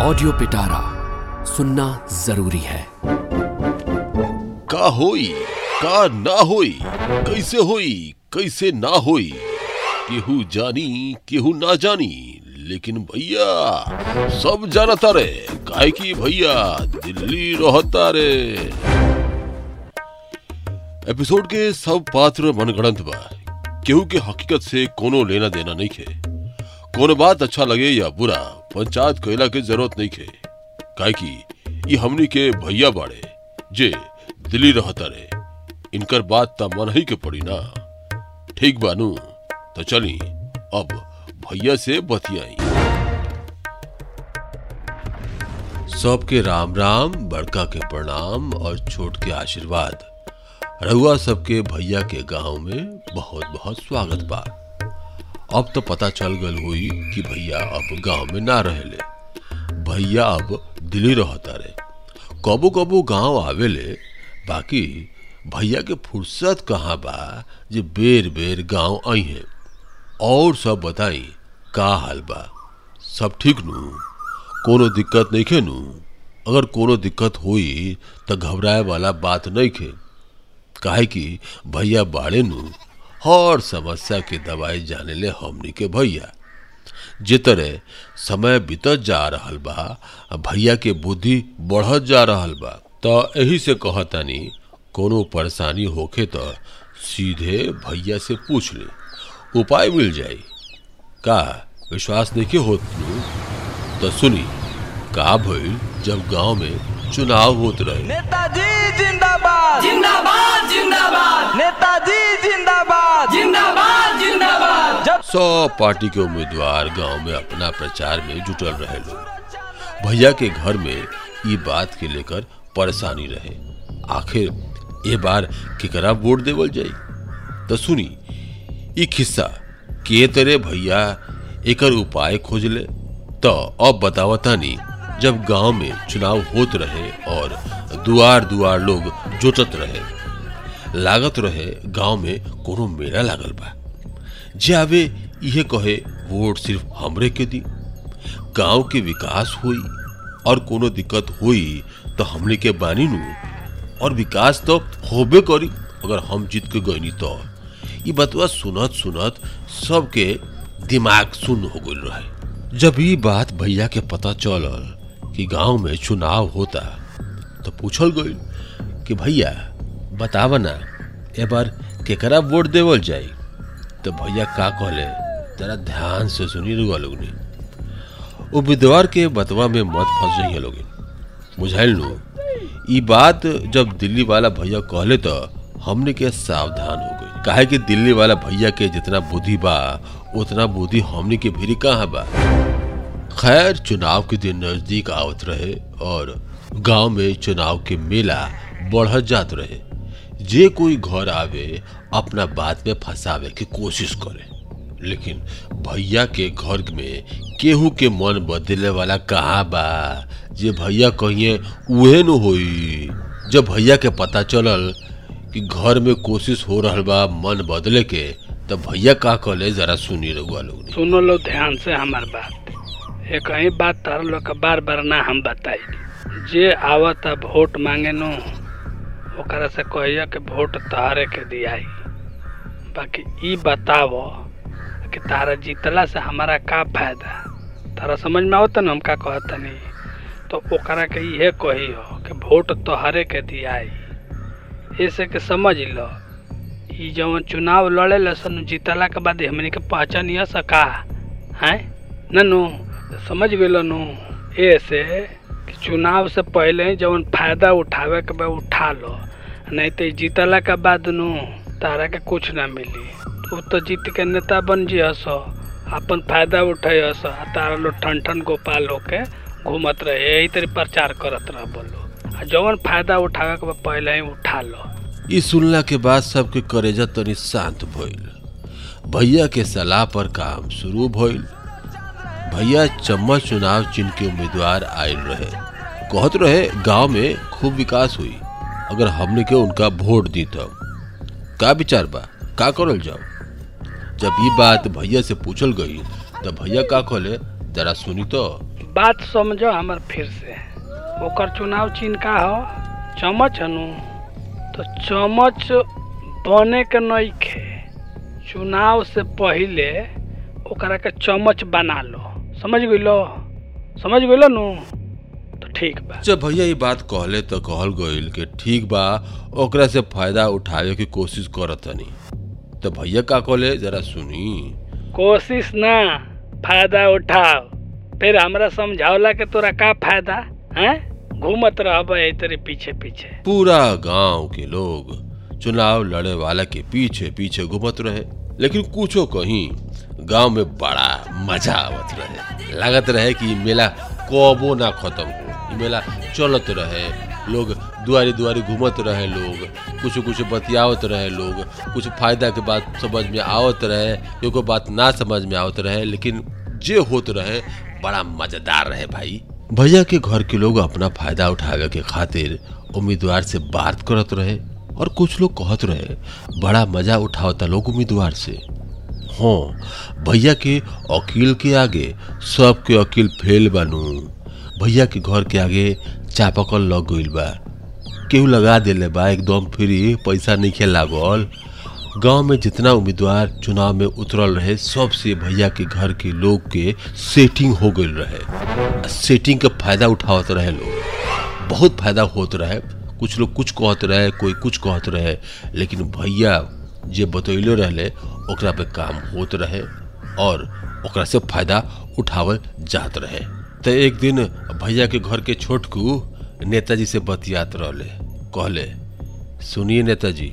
Audio पिटारा सुनना ज़रूरी है। का होई, का ना होई, कैसे होई, कैसे ना होई? केहू जानी, केहू ना जानी, लेकिन भैया, सब जानता रे काहे की भैया, दिल्ली रहता रे। एपिसोड के सब पात्र मनगढ़ंत बा, केहू के हकीकत से कोनो लेना देना नहीं है कोनो बात अच्छा लगे या बुरा पंचायत कैला के ज़रूरत नहीं खे। काहे की ये हमनी के भैया बाड़े, जे दिल्ली रहता रे इनकर बात त मन ही के पड़ी ना। ठीक बानू तो चली, अब भैया से बतियाई। सबके राम राम, बड़का के प्रणाम और छोट के आशीर्वाद। रहुआ सबके भैया के गाँव में बहुत बहुत स्वागत बा अब तो पता चल गल हुई कि भैया अब गाँव में ना रहेले। भैया अब दिल्ली रहता रे कबो कबो गाँव आवेले, बाकी भैया के फुर्सत कहाँ बा जे बेर बेर गाँव आई है। और सब बताई, का हाल बा? सब ठीक नु? कोनो दिक्कत नहीं खे नु? अगर कोनो दिक्कत हुई तो घबराए वाला बात नहीं खे। काहे कि भैया बाड़े नु हर समस्या के दवाई जाने ले हमनी के भैया। जितने समय बीतत जा रहा बा, भैया के बुद्धि बढ़त जा रहा बा तो यही से कहतानी, कोनो परेशानी होखे तो सीधे भैया से पूछ ले उपाय मिल जाई का विश्वास नहीं होत तो सुनी, का भइल जब गाँव में चुनाव होत रहे? नेताजी, जिंदाबाद। जिंदाबाद। सब पार्टी के उम्मीदवार गाँव में अपना प्रचार में जुटल रहे लोग। भैया के घर में ये बात के लेकर परेशानी रहे। आखिर ये बार केकरा वोट देवल जाई? तो सुनी, ई खिस्सा के तरे भैया एकर उपाय खोज ले। तो अब बतावतानी जब गाँव में चुनाव होत रहे और दुआर दुआर लोग जुटत रहे, लागत रहे गाँव में कोनो मेला लागल बा। जे आवे इहे कहे, वोट सिर्फ़ हमरे के दी। गाँव के विकास हुई और कोनो दिक्कत हुई तो हमने के बानी नु। और विकास तो होबे करी अगर हम जीत के गईनी तो। ये बतवा सुनत सुनत सबके दिमाग सुन हो गई रहे। जब ये बात भैया के पता चलल कि गाँव में चुनाव होता तो पूछल गई कि, भैया बतावा ना ए बार केकरा वोट देवल जाई? तो भैया का कहले जरा ध्यान से सुनी रुआ लोग उम्मीदवार के बतवा में मत फंस जाइए लोग बुझाइल नु बात जब दिल्ली वाला भैया कहले तो हमने के सावधान हो गई काहे कि दिल्ली वाला भैया के जितना बुद्धि बा, उतना बुद्धि हमने के भी कहाँ बा? खैर, चुनाव के दिन नज़दीक आवत रहे और गाँव में चुनाव के मेला बढ़त जात रहे। जे कोई घर आवे, अपना बात में फंसावे की कोशिश करे। लेकिन भैया के घर में केहू के मन बदले वाला कहा बा? जे भैया कहिए, उहे न होई। जब भैया के पता चलल कि घर में कोशिश हो रहा बा मन बदले के, तब भैया का कहले, जरा सुनी रहुआ लोग। सुनो लो ध्यान से हमार बात। एक ही बात तार लोग के बार बार ना हम बताई। जे आवता वोट मांगे नो ओकरा से कहिया कि वोट तारे के दियाई। बाकी ई बतावो कि तारा जीतला से हमारा का फ़ायदा? तारा समझ में आवता ना हम का कहता नहीं तो ओकरा के इहे कही हो कि वोट तोहरे के दियाई ऐसे के समझ लो। ई जवन चुनाव लड़े सन जीतला के बाद हमनी के पहचान यह सका हैं? ननु, समझ गए नु ऐसे कि चुनाव से पहले जवन फ़ायदा उठावे के बा उठा लो। नहीं तो जीतला के बाद नु तारा के कुछ ना मिली। तू तो जीत के नेता बन जी हस अपन फ़ायदा उठे हस तारा लोग ठन ठन गोपाल होके घूमत रहे। यही तरी प्रचार करत रह बोलो। आ जवन फ़ायदा उठावे के पहले ही उठा लो। ई सुनला के बाद सबके करेजा तनी शांत भइल। भैया के सलाह पर काम शुरू भइल। भैया चम्मच चुनाव चिन्ह के उम्मीदवार आयल रहे। कहत रहे, गाँव में खूब विकास हुई। अगर हमने के उनका वोट दी तब। का विचार बा? का करल जाओ जब ये बात भैया से पूछल गई, तब भैया का कहले, जरा सुनी तो। बात समझो हमर फिर से। ओकर चुनाव चिन्ह का हो? चमच हनु। तो चमच बने के नइखे। चुनाव से पहले ओकरा के चमच बना लो। समझ गइलो? समझ गइलो नु? तो ठीक बा। जब भैया ये बात कहले तो कहल गइल कि ठीक बा ओकरा से फ़ायदा उठावे की कोशिश करतनी। तो भैया का कहले जरा सुनी। कोशिश ना फ़ायदा उठाओ फिर हमरा समझावला के तोरा का फ़ायदा हैं? घूमत रहब तेरे पीछे पीछे पूरा गाँव के लोग चुनाव लड़े वाला के पीछे पीछे घूमत रहे। लेकिन कुछो कहीं गाँव में बड़ा मज़ा आवत रहे। लागत रहे कि मेला कबो ना खत्म हो। मेला चलत रहे। लोग दुआरी दुआरी घूमत रहे लोग कुछ कुछ बतियावत रहे लोग, कुछ फ़ायदा के बात समझ में आवत रहे, एगो बात ना समझ में आवत रहे, लेकिन जे होत रहे, बड़ा मज़ेदार रहे भाई। भैया के घर के लोग अपना फ़ायदा उठावे के खातिर उम्मीदवार से बात करत रहे और कुछ लोग कहत रहे, बड़ा मज़ा उठावता लोग उम्मीदवार से। हाँ भैया के वकील के आगे सबके वकील फेल बानू। भैया के घर के आगे चापाकल लग गइल बा। केहू लगा दिले बा, एकदम फ्री, पैसा नहीं लागल। गाँव में जितना उम्मीदवार चुनाव में उतरल रहे सबसे भैया के घर के लोग के सेटिंग हो गई रहे। सेटिंग का फ़ायदा उठावत रहे लोग। बहुत फ़ायदा होत रहे। कुछ लोग कुछ कहत रहे, कोई कुछ कहत रहे, लेकिन भैया जे बतैले रहले, ओकरा पे काम होत रहे और ओकरा से फ़ायदा उठावल जात रहे। तो एक दिन भैया के घर के छोटकू नेताजी से बतियात रहले। कहले, सुनिए नेताजी,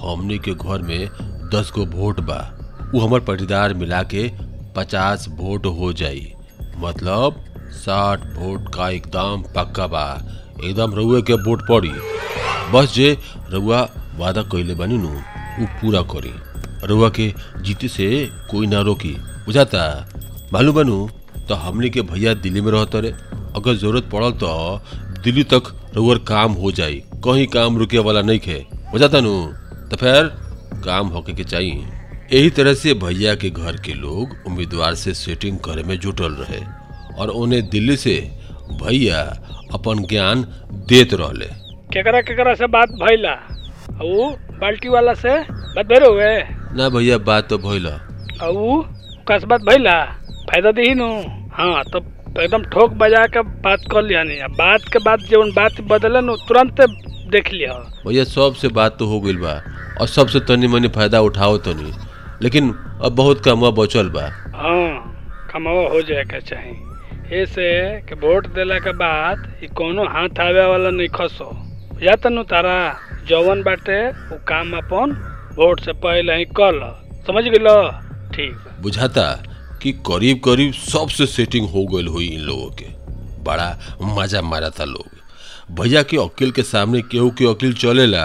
हमनी के घर में दस गो वोट बा। उ हमर पटीदार मिला के पचास वोट हो जाई। मतलब साठ वोट का एकदम पक्का बा। एकदम रउए के वोट पड़ी। बस जे रउआ वादा कैले बानी नु उ पूरा करी। रउआ के जीते से कोई ना रोकी। बुझाता? मालूम बनू? तो हमनी के भैया दिल्ली में रहते रे अगर ज़रूरत पड़ल तो दिल्ली तक रउअर काम हो जाई। कहीं काम रुके वाला नहीं खे। बुझाता नु तो फिर काम होके के चाहिए यही तरह से भैया के घर के लोग उम्मीदवार से सेटिंग करे में जुटल रहे। और उन्हें दिल्ली से भैया अपन ज्ञान देत रहले। केकरा केकरा से बात भइला? ऊ बाल्टी वाला से बात भइल हुए ना भैया बात तो भइल। ऊ कस बात भइला? फ़ायदा दी नु। हाँ तो एकदम ठोक बजा के बात कर लिया नहीं। बात के बाद जब बात बदले नु तुरंत देख लिया। भैया सबसे बात तो हो गइल बा और सबसे तनी मनी फ़ायदा उठाओ तनी लेकिन अब बहुत कमवा बचल बा। हाँ कमावा हो जाए के चाहिए ऐसे कि वोट देला के बाद ई कोनो हाथ आवे वाला नहीं खसो। या तनु तारा जवन बाटे वो काम अपन वोट से पहले ही कर लो समझ गेलो ठीक। बुझाता? कि करीब करीब सबसे सेटिंग हो गइल हुई इन लोगों के। बड़ा मज़ा मारा था लोग। भैया के वकील के सामने केहू के वकील चलेला।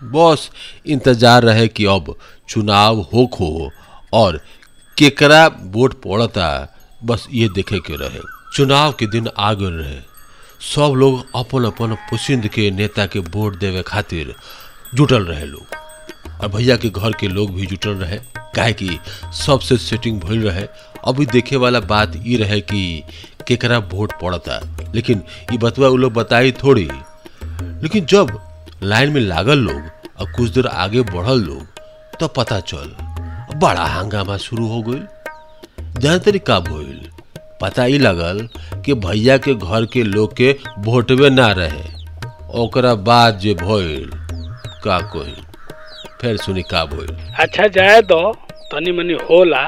बस इंतज़ार रहे कि अब चुनाव होख हो और केकरा वोट पड़ता, बस ये देखे के रहे। चुनाव के दिन आ गए रहे। सब लोग अपन अपन पसंद के नेता के वोट देवे खातिर जुटल रहे लोग। और भैया के घर के लोग भी जुटल रहे। काहे कि सबसे सेटिंग भइल रहे। अभी देखे वाला बात ई रहे कि केकरा वोट पड़ता। लेकिन ये बतवा वो लोग बताई थोड़ी। लेकिन जब लाइन में लागल लोग और कुछ देर आगे बढ़ल लोग तो पता चल, बड़ा हंगामा शुरू हो गई जान तरी का भइल पता ही लगल कि भैया के घर के लोग के वोटवे ना रहे। ओकरा बाद जे भइल, का कोई फिर सुनी का भइल अच्छा जाए दो। तनी मनी होला,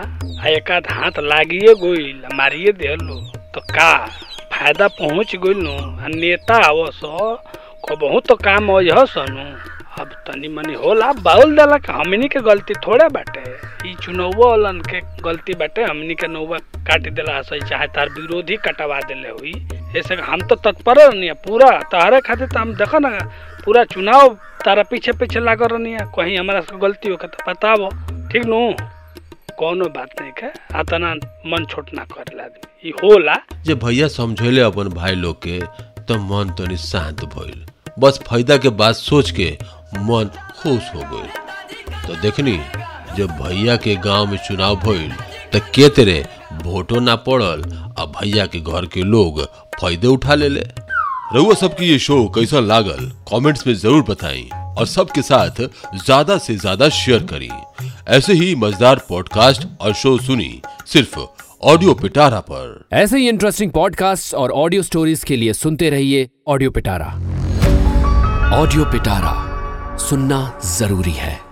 आ एक आध हाथ लागिए गोइल मारिए देलो तो का फ़ायदा पहुँच गइल? नु नेता आवस को बहुत तो काम हो यह सनु। अब तनी मनी होला, बाउल देला के हमनी के गलती थोड़े बाटे। ई चुनाव वालन के गलती बाटे, हमनी के नौवा काट देला सही चाहे तार विरोधी कटवा देले हुई। ऐसे हम तो तत्पर नहीं पूरा तारे खातिर तो हम देखो ना, पूरा चुनाव तारा पीछे पीछे लागल रहनी है कहीं हमारा से गलती हो तो बताबो। ठीक नु? कोनो बात नहीं के आतना मन छोट ना करे आदमी। ई होला। जे भैया समझेले अपन भाई लोग के तो मन तनी शांत भइल। बस फ़ायदा के बात सोच के मन खुश हो गइल। तो देखनी, जब भैया के गाँव में चुनाव भइल तो के वोटो ना पड़ल अब भैया के घर के लोग फ़ायदे उठा ले ले रउआ सबकी ये शो कैसा लागल? कमेंट्स में ज़रूर बताएँ और सबके साथ ज़्यादा से ज़्यादा शेयर करें। ऐसे ही मज़ेदार पॉडकास्ट और शो सुनी सिर्फ़ ऑडियो पिटारा पर। ऐसे ही इंटरेस्टिंग पॉडकास्ट और ऑडियो स्टोरीज के लिए सुनते रहिए ऑडियो पिटारा ऑडियो पिटारा सुनना ज़रूरी है।